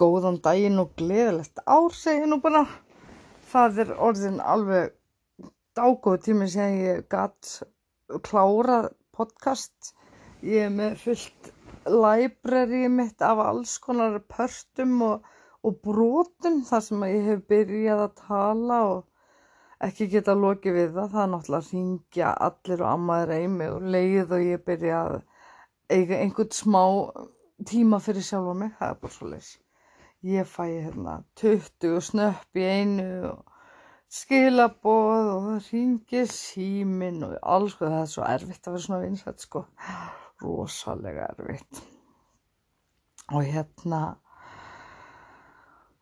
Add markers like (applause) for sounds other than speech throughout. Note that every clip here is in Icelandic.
Góðan daginn og gleðilegt ár segi ég nú bara. Það er orðin alveg dágóð tími sem ég gatt klárað podcast. Ég er með fullt library mitt af alls konar pörtum og, og brotum þar sem ég hef byrjað að tala og ekki geta lokið við það. Það er náttúrulega að ringja allir og ammaður eimi og leið og ég byrja að eiga einhvern smá tíma fyrir sjálfa mig. Það er bara svo leys ég fæ hérna 20 snöpp í einu skilaboð og það ringir símin og alls sko það er svo erfitt að vera svona vinsætt sko. Rosalega erfitt. Og hérna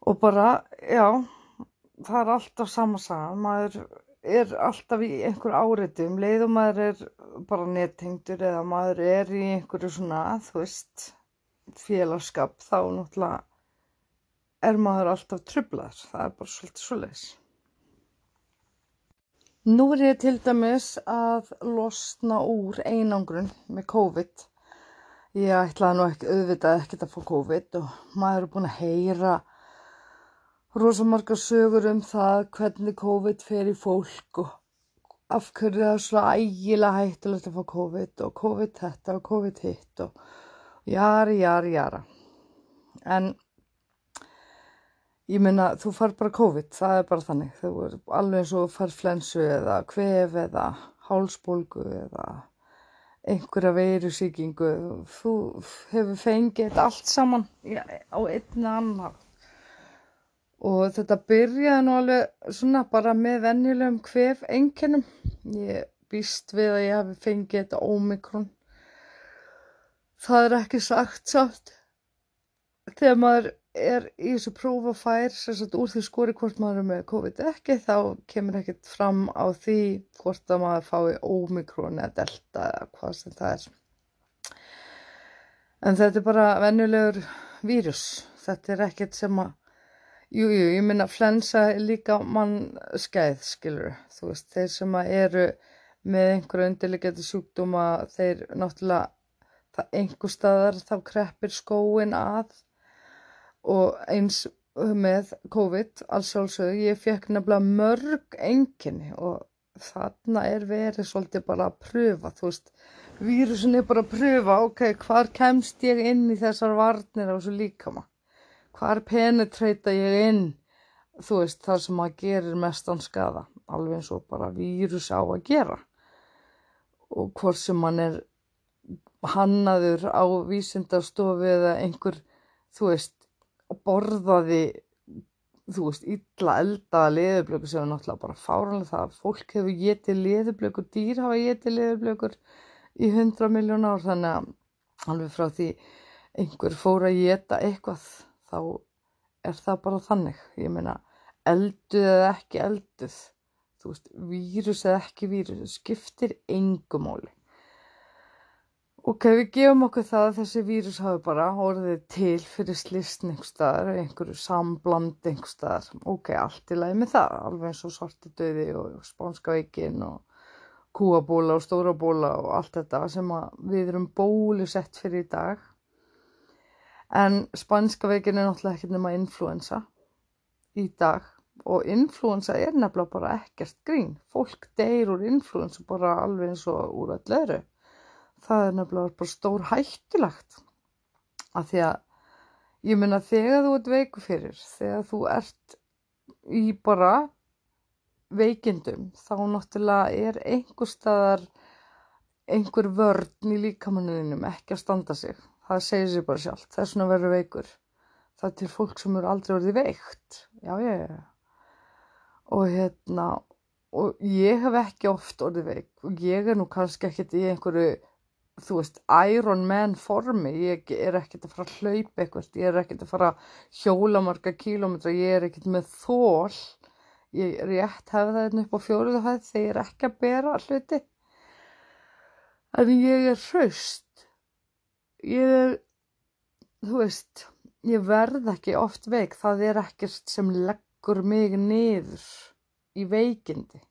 og bara já það er alltaf sama sagan. Maður er alltaf í einhver áriðum leið og maður er bara nettengdur eða maður er í einhverju svona þú veist félagskap þá náttúrulega er maður alltaf trublaður. Það er bara svolítið svoleiðis. Nú er ég til dæmis að losna úr einangrun með COVID. Ég ætlaði nú ekki auðvitað ekkert að fá COVID og maður er búin að heyra rosamarga sögur um það hvernig COVID fer í fólk og af hverju það er svo ægilega hættulegt að fá COVID og COVID þetta og COVID hitt og jari, jari, jara. En Ég meina, þú far bara COVID, það er bara þannig. Þú er alveg eins og far flensu eða kvef eða hálsbólgu eða einhverja veirusíkingu. Þú hefur fengið allt saman á einna annar. Og þetta byrjaði nú alveg svona bara með venjulegum kvef enginnum. Ég býst við að ég hef fengið þetta ómikrón. Það er ekki sagt sátt. Þegar maður er í þessu próf og fær sagt, úr því skori hvort maður er með COVID ekki þá kemur ekkert fram á því hvort að maður fái ómikrón eða delta eða hvað sem það er. En þetta er bara venjulegur vírus. Þetta er ekkert sem að jújú, jú, ég minna flensa líka mann skeið skilur þú veist, þeir sem að eru með einhverju undirlegjandi sjúkdóma þeir náttúrulega einhver staðar þá kreppir skóin að og eins með COVID alls sjálfsögðu, ég fekk nefnilega mörg enginni og þarna er verið svolítið bara að pröfa, þú veist, vírusin er bara að pröfa, ok, hvar kemst ég inn í þessar varnir á þessu líkama, hvar penetreita ég inn, þú veist, þar sem að gerir mestan skada, alveg eins og bara vírus á að gera. Og hvort sem mann er hannaður á vísindarstofi eða einhver, þú veist, og borðaði þú veist, illa eldaða leðublöku sem er náttúrulega bara fáranlega það fólk hefur getið leðublökur dýr hafa getið leðublökur í hundra miljón ár þannig að alveg frá því einhver fór að geta eitthvað þá er það bara þannig. Ég meina elduð eða ekki elduð þú veist, vírus eða ekki vírus skiptir engumóli Ok, við gefum okkur það að þessi vírus hafi bara orðið til fyrir slistn einhverstaðar, einhverju sambland einhverstaðar. Ok, allt í lagi með það, alveg eins og svartidauði og spánskaveikin og kúabóla og stórabóla og allt þetta sem við erum bólusett fyrir í dag. En spánskaveikin er náttúrulega ekkert nema influensa í dag og influensa er nefnilega bara ekkert grín. Fólk deyr úr influensa bara alveg eins og úr öll öðru það er nefnilega bara stór hættulegt. Af því að ég menna þegar þú ert veiku fyrir þegar þú ert í bara veikindum þá náttúrulega er einhver staðar einhver vörn í líkamannuðinum ekki að standa sig. Það segir sér bara sjálf, það er svona verið veikur. Það er til fólk sem eru aldrei orðið veikt. Já, já. Og hérna og ég hef ekki oft orðið veik. Og ég er nú kannski ekkert í einhverju þú veist, Iron Man formi, ég er ekkert að fara að hlaupa eitthvað, ég er ekkert að fara að hjóla marga kílómetra, ég er ekkert með þól, ég er rétt hefða þetta upp á fjóruðu hæð þegar ég er ekki að bera hluti, en ég er hraust, ég er, þú veist, ég verð ekki oft veik, það er ekkert sem leggur mig niður í veikindi,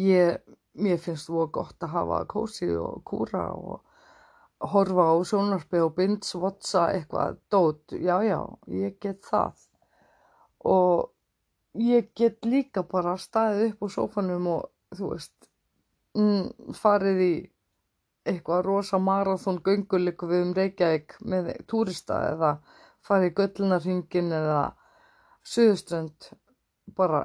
ég mér finnst það gott að hafa kósi og kúra og horfa á sjónarpi og binge-watcha eitthvað. Dót, já, já, ég get það. Og ég get líka bara staðið upp á sófanum og þú veist mm, farið í eitthvað rosa marathón gönguleiku við um Reykjavík með túrista eða farið í Göllunarhingin eða Suðuströnd bara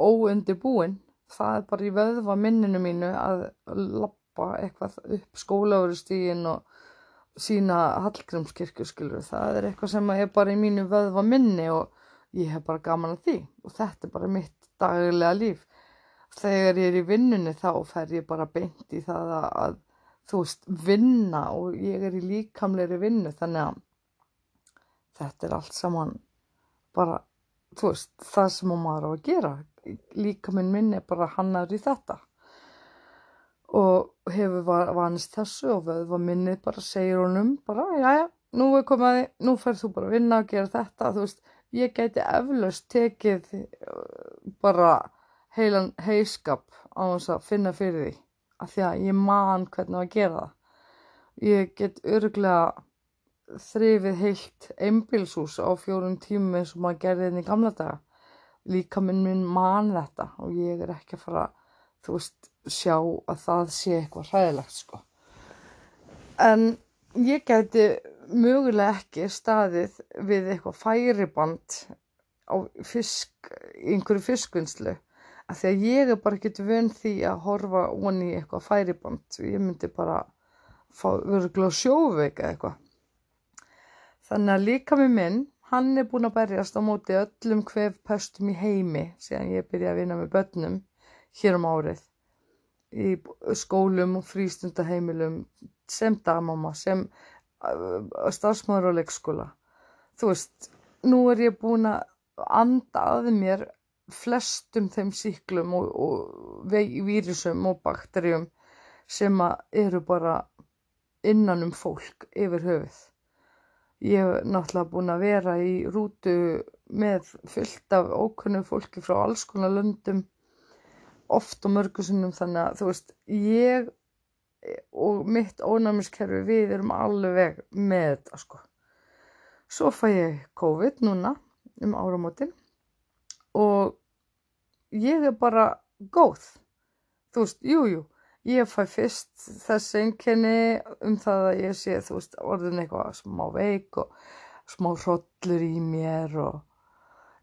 óundi búinn það er bara í vöðva minninu mínu að lappa eitthvað upp skólaverustígin og sína Hallgrímskirkju skilur það er eitthvað sem er bara í mínu vöðva minni og ég hef bara gaman að því. Og þetta er bara mitt daglega líf. Þegar ég er í vinnunni þá fer ég bara beint í það að, þú veist vinna og ég er í líkamleiri vinnu þannig að þetta er allt saman bara þú veist það sem maður á að gera. Líkaminn minn er bara hannar í þetta. Og hefur vanist þessu og vöðva minnið bara segir honum bara já já nú er komaði, nú ferð þú bara að vinna og gera þetta. Þú veist ég gæti eflaust tekið uh, bara heilan heiskap á þess að finna fyrir því. Af því að ég man hvernig að gera það. Ég get öruglega þrifið heilt einbilshús á fjórum tímum eins og maður gerði þetta í gamla daga. Líka minn minn man þetta og ég er ekki að fara þú veist sjá að það sé eitthvað hræðilegt sko. En ég gæti mögulega ekki staðið við eitthvað færiband á fisk, einhverju fiskvinnslu. Af því að ég er bara ekkert vön því að horfa onni eitthvað færiband. Ég myndi bara vera glóð sjóveika eitthvað þannig að líka með minn hann er búin að berjast á móti öllum hvef pestum í heimi síðan ég byrja að vinna með börnum hér um árið. Í skólum og frístundaheimilum sem dagmamma sem starfsmáður á leikskóla. Þú veist, nú er ég búin að anda að mér flestum þeim síklum og, og vírusum og bakterjum sem eru bara innan um fólk yfir höfuð ég hef náttúrulega búin að vera í rútu með fullt af ókunnu fólki frá alls konar löndum oft og mörgusinnum þannig að þú veist ég og mitt ónæmiskerfi við erum alveg með þetta sko. Svo fæ ég COVID núna um áramótin og ég er bara góð. Þú veist, jújú jú, ég fæ fyrst þess einkenni um það að ég sé þú veist orðin eitthvað smá veik og smá hrollur í mér og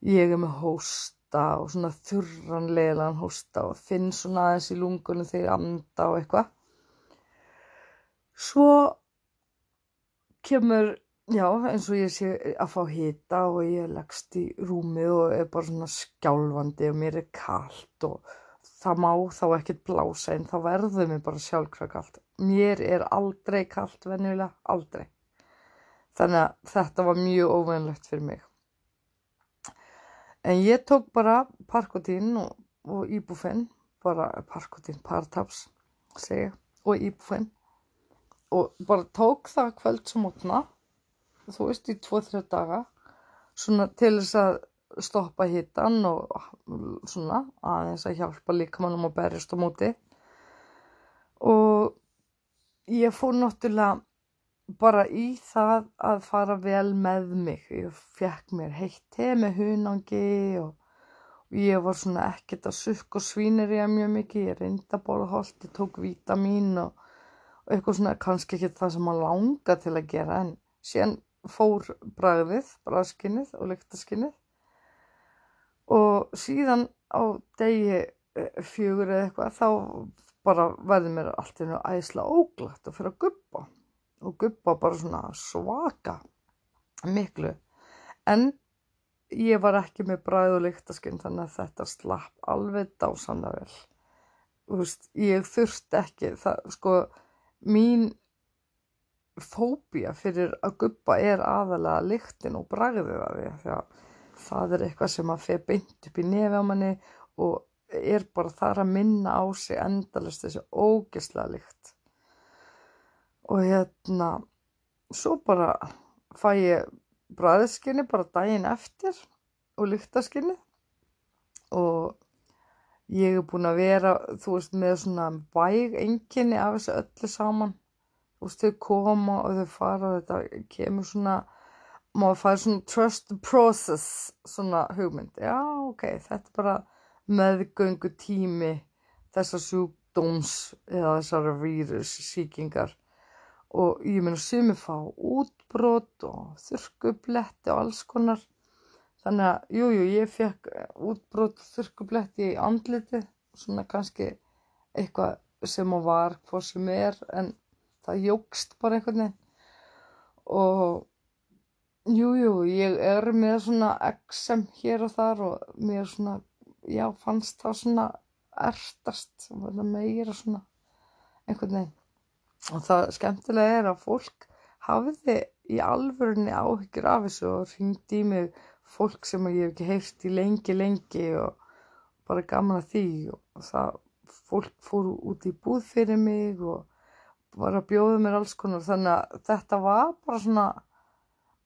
ég er með hósta og svona þurranlegilegan hósta og finn svona aðeins í lungunum þegar anda og eitthvað. Svo kemur já eins og ég sé að fá hita og ég leggst í rúmið og er bara svona skjálfandi og mér er kallt og það má þá ekkert blása en þá verður mér bara sjálfkvæð kallt mér er aldrei kallt venjulega, aldrei. Þannig að þetta var mjög óveinlegt fyrir mig. En ég tók bara parkotín og, og íbúfinn bara parkotín, partaps segja, og íbúfinn og bara tók það kvöld sem mótna þú veist í 2-3 daga svona til þess að stoppa hittan og svona aðeins að hjálpa líka mannum að berjast á móti. Og ég fór náttúrulega bara í það að fara vel með mig. Ég fekk mér heitt te með hunangi og ég var svona ekkert að sukk og svínir ég mjög mikið. Ég reynda bóla holt, ég tók vítamin og og eitthvað svona kannski ekki það sem maður langa til að gera en síðan fór bragðið, bragðskinnið og lyktaskinnið og síðan á degi eh, fjögur eða eitthvað þá bara verði mér allt í nú æsla óglætt og fyrir að guppa og guppa bara svona svaka miklu. En ég var ekki með bræð og lyktaskinn þannig að þetta slapp alveg dásanlega vel. Veist, ég þurfti ekki það sko mín fóbía fyrir að guppa er aðalega lyktin og bragðið af því að það er eitthvað sem að feð beint upp í nefi á manni og er bara þar að minna á sig endalist þessi ógislega lykt. Og hérna svo bara fæ ég bræðskinni bara daginn eftir og lyktaskinni. Og ég er búin að vera þú veist með svona væg enginni af þessu öllu saman. Og þau koma og þau fara og þetta kemur svona maður fær svona trust the process svona hugmynd. Já ok, þetta er bara meðgöngu tími þessar sjúkdóms eða þessar vírussíkingar og ég meina sumi fá útbrot og þurrkubletti og alls konar. Þannig að jújú jú, ég fekk útbrot og þurrkubletti í andliti svona kannski eitthvað sem að var hvað sem er en það jógst bara einhvern veginn. Og jújú jú, ég er með svona XM hér og þar og mér svona já fannst það svona ertast meira svona einhvern veginn. Og það skemmtilega er að fólk hafiði í alvörunni áhyggjur af þessu og ringdi í mig fólk sem ég hef ekki heyrst í lengi lengi og bara gaman að því. Og það fólk fór út í búð fyrir mig og var að bjóða mér alls konar. Þannig að þetta var bara svona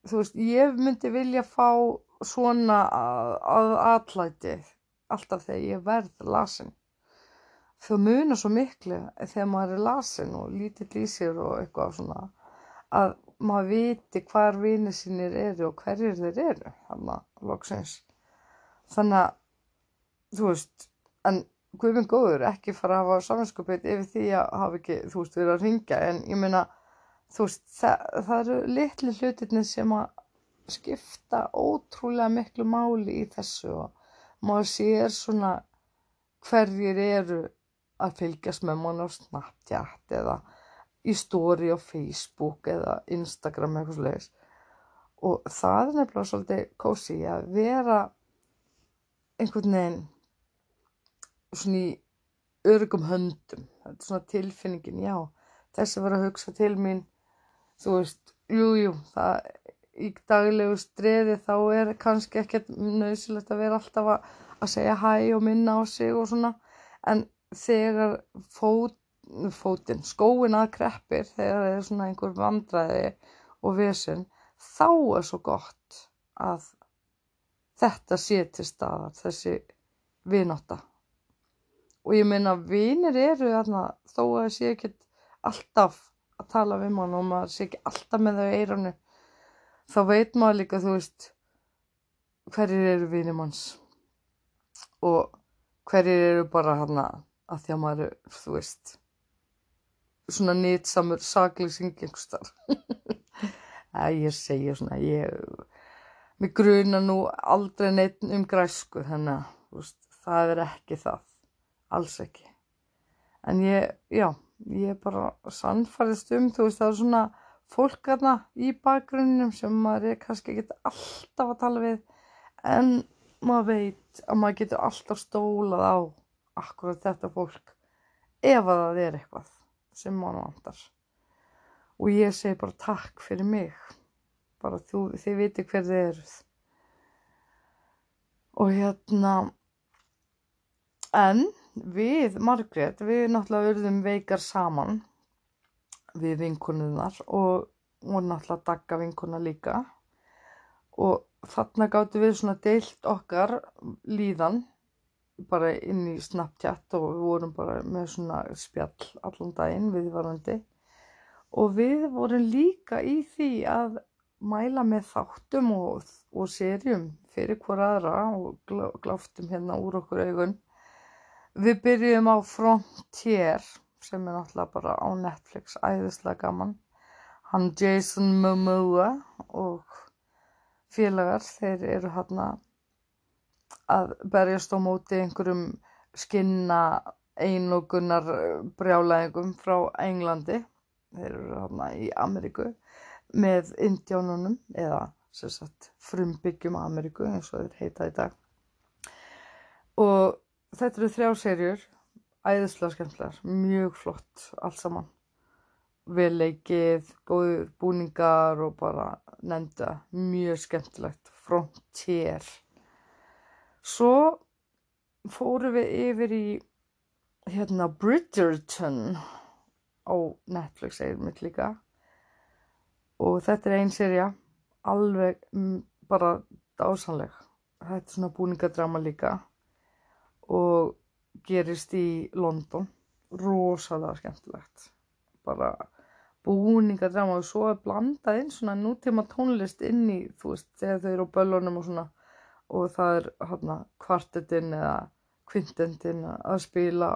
þú veist ég myndi vilja fá svona að, atlæti alltaf þegar ég verð lasin. Þau muna svo miklu þegar maður er lasin og lítill í sér og eitthvað svona að maður viti hvar vinið sínir eru og hverjir þeir eru þannig að loksins. Þannig að þú veist en Guðmund Góður ekki fara að hafa saminskupið yfir því að hafa ekki þú veist verið að ringja en ég meina þú veist það, það eru litli hlutirni sem að skipta ótrúlega miklu máli í þessu og maður sér svona hverjir eru að fylgjast með mann á Snapchat eða í story á Facebook eða Instagram eitthvað sluðis og það er nefnilega svolítið kósi að vera einhvern veginn svona í örgum höndum. Þetta er svona tilfinningin, já þessi var að hugsa til mín þú veist, jújú jú, í daglegu streði þá er kannski ekkert nöðsilegt að vera alltaf að, að segja hæ og minna á sig og svona. En þegar fót, fótinn, skóin að kreppir þegar það er svona einhver vandræði og vesen þá er svo gott að þetta sé til staðar þessi vináta og ég meina vinir eru þarna þó að það sé ekki alltaf að tala við mann og maður sé ekki alltaf með þau eiranu þá veit maður líka þú veist hverjir eru vinir manns. Og hverjir eru bara hann að að því að maður, þú veist svona nýtsamur saglýsing einhverstar (laughs) ég segja svona ég, mig gruna nú aldrei neitt um græsku þannig að það er ekki það. Alls ekki. En ég, já, ég bara sannfærist um, þú veist það er svona fólk aðna í bakgrunnum sem maður er kannski ekki alltaf að tala við en maður veit að maður getur alltaf stólað á akkurat þetta fólk ef að það er eitthvað sem mann vantar. Og ég segi bara takk fyrir mig. Bara þú, þið viti hver þið eruð. Og hérna en við Margrét við náttúrulega verðum veikar saman við vinkunnunar og, og náttúrulega dagga vinkuna líka og þarna gáttu við svona deilt okkar líðan bara inn í Snapchat og við vorum bara með svona spjall allan daginn viðvarandi og við vorum líka í því að mæla með þáttum og, og serjum fyrir hver aðra og gláftum hérna úr okkur augun. Við byrjum á Frontier sem er náttúrulega bara á Netflix, æðislega gaman. Hann Jason Momoa og félagar, þeir eru hérna að berjast á móti einhverjum skinna einogunar brjálæðingum frá Englandi þeir eru hérna í Ameríku með indjánunum eða sagt, frumbyggjum Ameríku eins og þeir heita í dag og þetta eru þrjá serjur æðislega skemmtilegar, mjög flott allt saman. Vel leikið, góður búningar og bara nefnda mjög skemmtilegt frontier. Svo fórum við yfir í hérna Bridgerton á Netflix eða mitt líka. Og þetta er einn seria alveg bara dásanleg. Þetta er svona búningadrama líka og gerist í London. Rosalega skemmtilegt. Bara búningadrama og svo er blandað inn svona nútíma tónlist inn í þú veist þegar þau eru á böllunum og svona. Og það er hérna kvartetinn eða kvintendinn að spila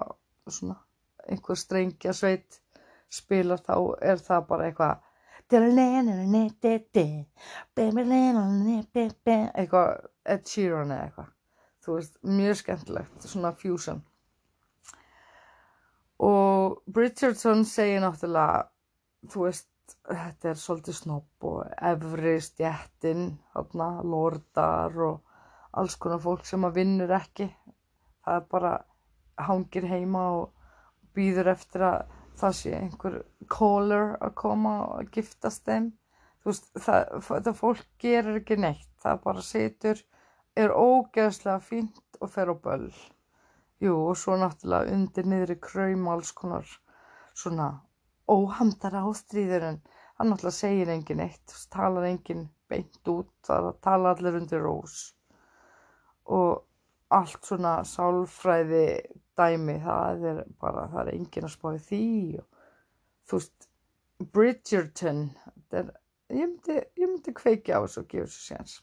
svona. Einhver strengja sveit spilar þá er það bara eitthvað eitthvað Ed Sheeran eða eitthvað þú veist, mjög skemmtilegt svona fusion. Og Bridgerton segir náttúrulega þú veist, þetta er svolítið snopp og efri stjættin þarna, lordar og alls konar fólk sem að vinnur ekki. Það er bara hangir heima og býður eftir að það sé einhver caller að koma og giftast þeim. Þú veist, það, það fólk gerir ekki neitt, það bara situr er ógeðslega fínt og fer á böll. Jú, og svo náttúrulega undir niðri kraum alls konar svona óhamdara ástríður en hann náttúrulega segir engin eitt talar engin beint út það tala allir undir rós. Og allt svona sálfræði dæmi það er bara, það er engin að spáði því og þú veist Bridgerton er, ég, myndi, myndi kveiki á þessu og gefa þessu séns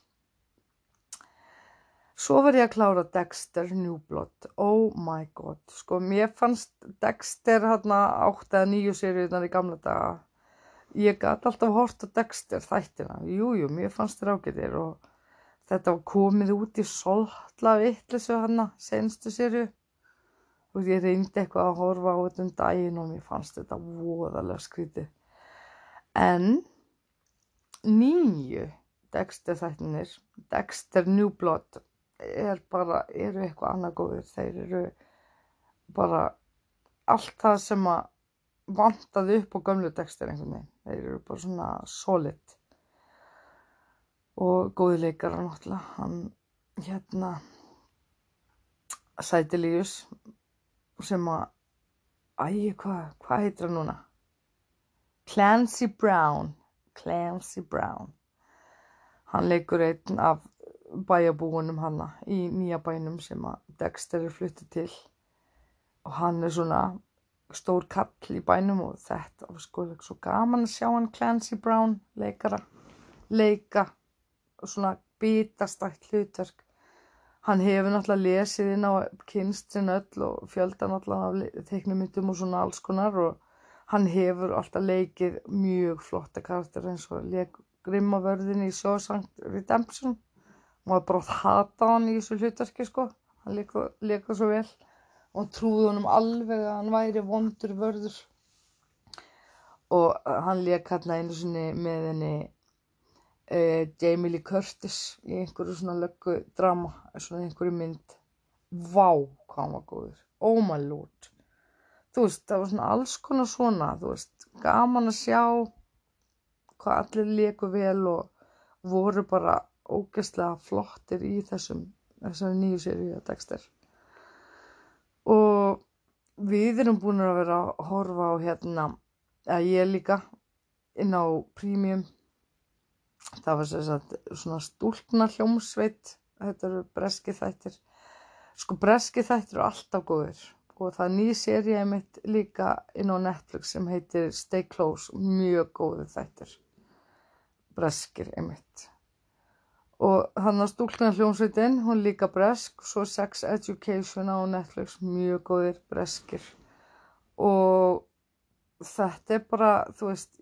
Svo var ég að klára Dexter New Blood, oh my god, sko mér fannst Dexter hérna átt eða nýju sériunar í gamla daga, ég gæti alltaf hort á Dexter þættina, jújú, jú, mér fannst þér ágættir og þetta var komið út í soltla vittlisu hérna, senstu sériu og ég reyndi eitthvað að horfa á þetta um daginn og mér fannst þetta voðalega skrítið. En nýju Dexter þættinir, Dexter New Blood, er bara, eru eitthvað annað góður, þeir eru bara allt það sem að vantaði upp á gömlu tekstir einhvern veginn, þeir eru bara svona solid. Og góði leikara náttúrulega, hann hérna Sætilíus sem að æg, hvað, hvað heitir hann núna? Clancy Brown. Clancy Brown. Hann leikur einn af bæjabúunum hanna í nýja bænum sem að Dexter er fluttið til. Og hann er svona stór kall í bænum og þetta var sko svo gaman að sjá hann Clancy Brown leikara leika svona bitastætt hlutverk. Hann hefur náttúrulega lesið inn á kynstrin öll og fjöldan náttúrulega teiknumyndum og svona alls konar og hann hefur alltaf leikið mjög flotta karakter eins og leik grimmavörðin í Shawshank Redemption maður bara hata hann í þessu hlutverki sko. Hann leika svo vel. Og trúði honum alveg að hann væri vondur vörður. Og hann leika hérna einu sinni með henni uh, Jamie Lee Curtis í einhverju svona löggu drama svona einhverju mynd. Vá hvað hann var góður. Oh my lord. Þú veist það var svona alls konar svona þú veist gaman að sjá hvað allir leiku vel og voru bara ógeðslega flottir í þessum þessari nýju séri að Dexter. Og við erum búin að vera að horfa á hérna að ég líka inn á prímjum það var sérstaklega svona stúlna hljómsveit þetta eru breski þættir. Sko breski þættir eru alltaf góður og það er ný séri ég mitt líka inn á Netflix sem heitir Stay Close mjög góður þættir. Breskir einmitt og hann á stúlna hljómsveitin, hún líka bresk, svo Sex Education á Netflix, mjög góðir breskir. Og þetta er bara, þú veist,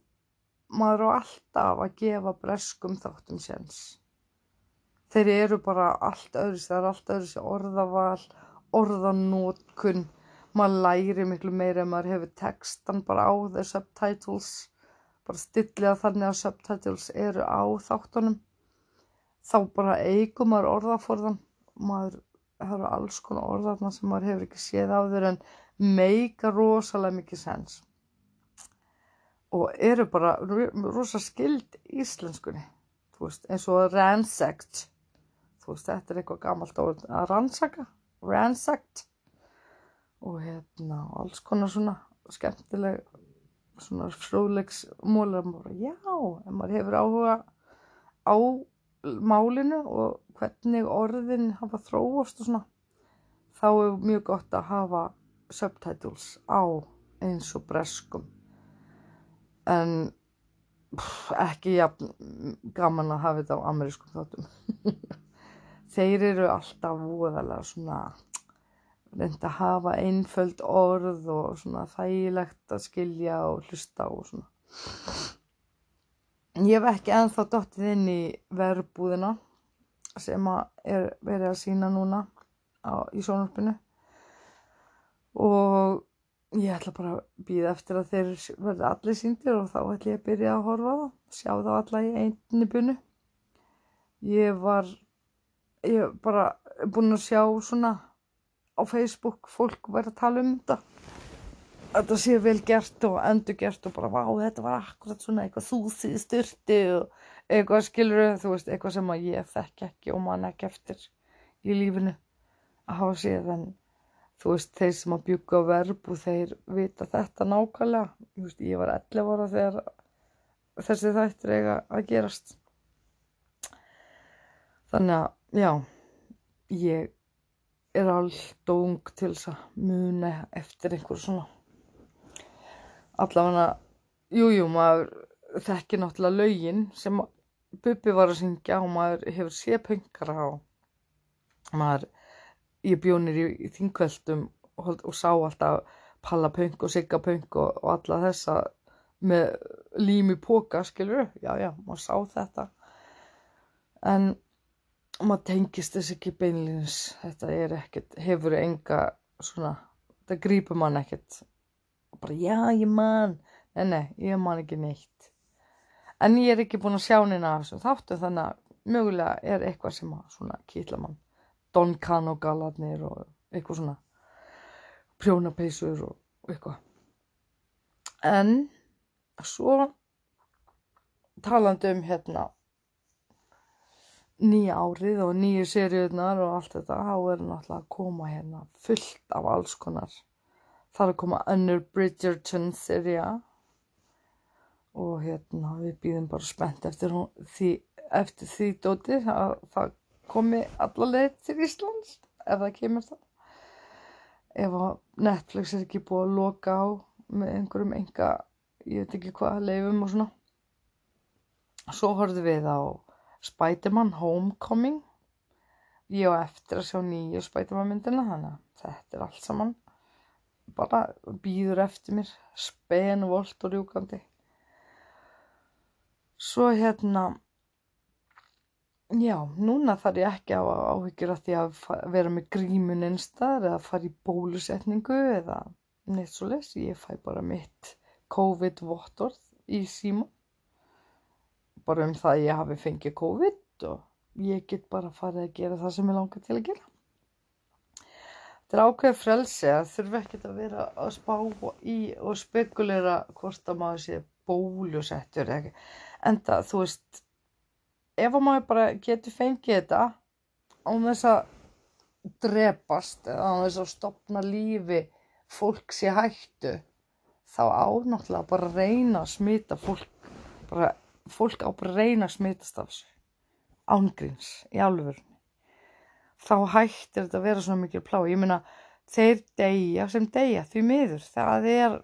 maður á alltaf að gefa breskum þáttum séns. Þeir eru bara allt öðru það er allt öðru orðaval, orðanótkun, maður læri miklu meira ef maður hefur textan bara á þeir subtitles, bara stillið að þannig að subtitles eru á þáttunum þá bara eigum maður orðaforðan maður hefur alls konar orðarna sem maður hefur ekki séð á þeir en meika rosalega mikið sens og eru bara rosa skild íslenskunni veist, eins og ransacked. Þú veist þetta er eitthvað gammalt að rannsaka, ransacked. Og hérna alls konar svona skemmtileg svona frúleiksmólar já, en maður hefur áhuga á málinu og hvernig orðin hafa þróast og svona þá er mjög gott að hafa subtitles á eins og breskum. En pff, ekki jafn gaman að hafa þetta á amerískum þáttum. (laughs) Þeir eru alltaf voðalega svona reynd að hafa einföld orð og svona þægilegt að skilja og hlusta og svona ég hef ekki enþá dottið inn í verbúðina sem er verið að sína núna á, í sjónarpinu og ég ætla bara að býða eftir að þeir verði allir síndir og þá ætla ég að byrja að horfa það sjá þá alla í einni bunu ég var ég bara búin að sjá svona á Facebook fólk verið að tala um þetta þetta sé vel gert og endur gert og bara vá þetta var akkurat svona eitthvað þúsið styrti og eitthvað skilur þú veist eitthvað sem að ég þekk ekki og man ekki eftir í lífinu. Að hafa séð en þú veist þeir sem að bjúka verb og þeir vita þetta nákvæmlega. Veist, ég var 11 ára þegar þessi þættir eiga að gerast. Þannig að já ég er allt og ung til þess að muna eftir einhver svona allavega jújú maður þekkir náttúrulega laugin sem Bubi var að syngja og maður hefur séð pöngara á. Maður ég bjónir í, þingveldum og, og sá alltaf Palla pöng og Sigga pöng og, og alla þessa með lími póka skilur já já maður sá þetta. En maður tengist þess ekki beinlýnins þetta er ekkert, hefur enga svona, það grýpur mann ekkert og bara já ég man. Nei nei, ég man ekki neitt. En ég er ekki búin að sjá neina af þessum þáttu þannig að mögulega er eitthvað sem að svona kýtla mann. Don Cano galadnir og eitthvað svona. Prjónapeysur og eitthvað. En svo talandi um hérna nýja árið og nýju seriunar og allt þetta, þá er náttúrulega að koma hérna fullt af alls konar. Að koma önnur Bridgerton seria og hérna við býðum bara spennt eftir því, eftir því dóti að það komi allaveg til Íslands ef það kemur það. Ef Netflix er ekki búið að loka á með einhverjum enga, ég veit ekki hvað, leifum og svona. Svo horfum við á Spiderman Homecoming ég á eftir að sjá nýju Spiderman myndina þannig að þetta er allt saman bara býður eftir mér spenvolt og rjúkandi. Svo hérna já, núna þarf ég ekki á áhyggjur að því að vera með grímun einstar eða fara í bólusetningu eða neitt svo les ég fæ bara mitt COVID-vottorð í síma. Bara um það að ég hafi fengið COVID og ég get bara farið að gera það sem ég langar til að gera. Þetta er ákveð frelsi að þurfa ekkert að vera að spá í og spekulera hvort að maður sé bólusettur eða ekki. Enda þú veist, ef maður bara getur fengið þetta án þess að drepast eða án þess að stopna lífi fólk sé hættu þá ánáttúrulega bara reyna að smita fólk bara fólk á bara reyna að smitast af þessu ángríns í alvörunni þá hættir þetta að vera svona mikil plá. Ég meina þeir deyja sem deyja því miður. Það er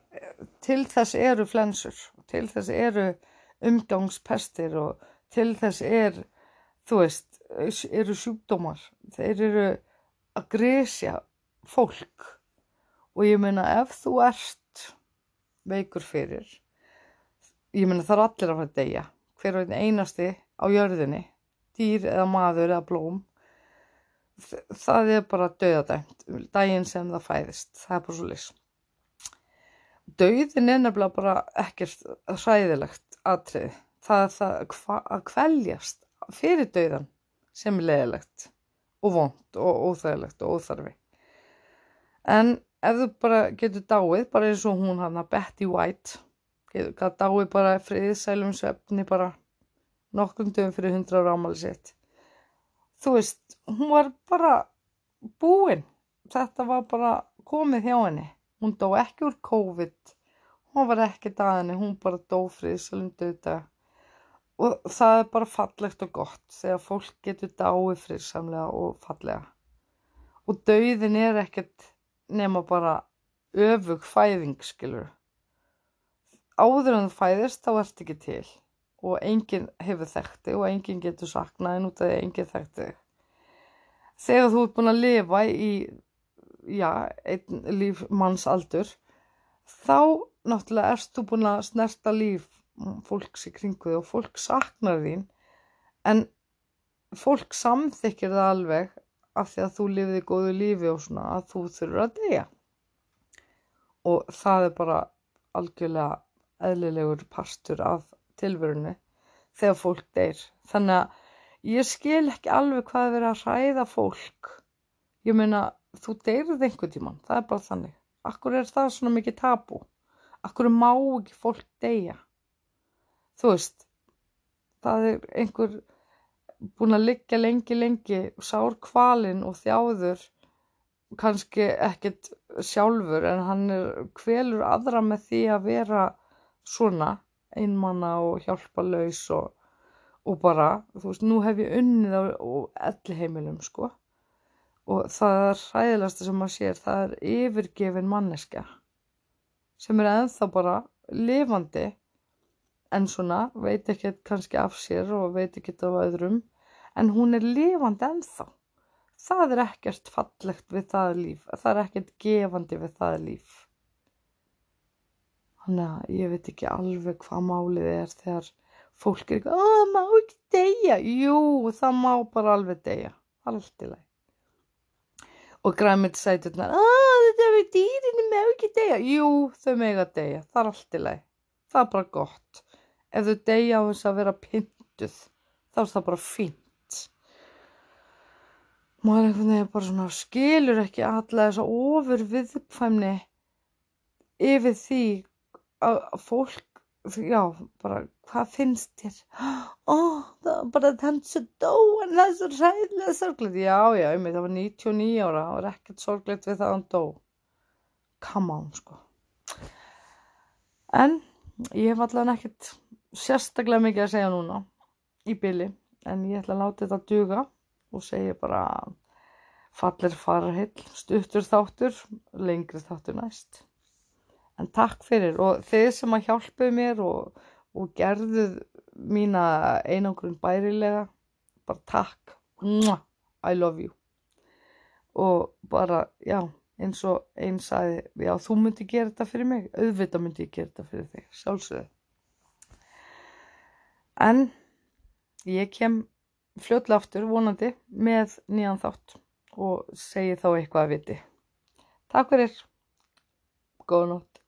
til þess eru flensur til þess eru umgangspestir og til þess er þú veist, eru sjúkdómar. Þeir eru að gresja fólk. Og ég meina ef þú ert veikur fyrir ég meina það er allir að fara að deyja. Hver og einn einasti á jörðinni, dýr eða maður eða blóm, það er bara döðadæmt, daginn sem það fæðist, það er bara svo lis. Döðin er nefnilega bara ekkert hræðilegt atrið, það er það að kvæljast fyrir döðan sem er leðilegt og vond og óþægilegt og óþarfi. En ef þú bara getur dáið, bara eins og hún hann að Betty White, gæti dáið bara friðsælum svefni bara nokkrum dögum fyrir hundra ára ámali sitt þú veist, hún var bara búinn þetta var bara komið hjá henni. Hún dó ekki úr COVID. Hún var ekki daginni, hún bara dó friðsælum dögda og það er bara fallegt og gott þegar fólk getur dáið friðsamlega og fallega. Og döðin er ekkert nema bara öfug fæðing skilur áður en þú fæðist þá ert ekki til og enginn hefur þekkt þig og enginn getur saknað en út af því að enginn þekkt þig. Þegar þú ert búin að lifa í, já, einn líf manns aldur, þá náttúrulega erst þú búin að snerta líf fólks í kringu þig og fólk saknar þín en fólk samþykir það alveg af því að þú lifiði góðu lífi og svona að þú þurfur að deyja og það er bara algjörlega eðlilegur partur af tilverunni þegar fólk deyr. Þannig að ég skil ekki alveg hvað er verið að hræða fólk. Ég meina þú deyrið einhvern tíman það er bara þannig. Akkur er það svona mikið tabu akkur má ekki fólk deyja? Þú veist það er einhver búin að liggja lengi lengi sár kvalinn og þjáður kannski ekkit sjálfur en hann er kvelur aðra með því að vera svona einmanna og hjálpalaus og, og bara, þú veist, nú hef ég unnið á elli heimilum sko. Og það er ræðilegasta sem maður sér, það er yfirgefin manneska sem er enþá bara lifandi en svona veit ekki kannski af sér og veit ekki af öðrum en hún er lifandi ennþá. Það er ekkert fallegt við það líf það er ekkert gefandi við það líf þannig að ég veit ekki alveg hvað málið er þegar fólk er eitthvað, það má ekki deyja. Jú, það má bara alveg deyja. Allt í lagi. Og græmið sæturnar þetta er við dýrinu má ekki deyja. Jú, þau með að deyja, það er allt í lagi. Það er bara gott. Ef þau deyja á þess að vera pinduð þá er það bara fínt. Maður einhvern veginn bara svona skilur ekki alla þessa ofur viðkvæmni yfir því að fólk já, bara hvað finnst þér? Ó, það var bara þannig sem dó en það er svo ræðilega sorgleitt já, já, ég með það var 99 ára það var ekkert sorgleitt við það að hann dó. Come on, sko. En ég hef allavega ekkert sérstaklega mikið að segja núna í byli en ég ætla að láta þetta duga og segja bara fallir fararhill, stuttur þáttur lengri þáttur næst en takk fyrir. Og þeir sem að hjálpuð mér og, og gerðuð mína einangrun bærilega bara takk. I love you. Og bara já eins og einn sagði já þú myndi gera þetta fyrir mig. Auðvitað myndi ég gera þetta fyrir þig sjálfsögðu. En ég kem fljóðlega aftur vonandi með nýjan þátt og segi þá eitthvað að viti. Takk fyrir. Góða nótt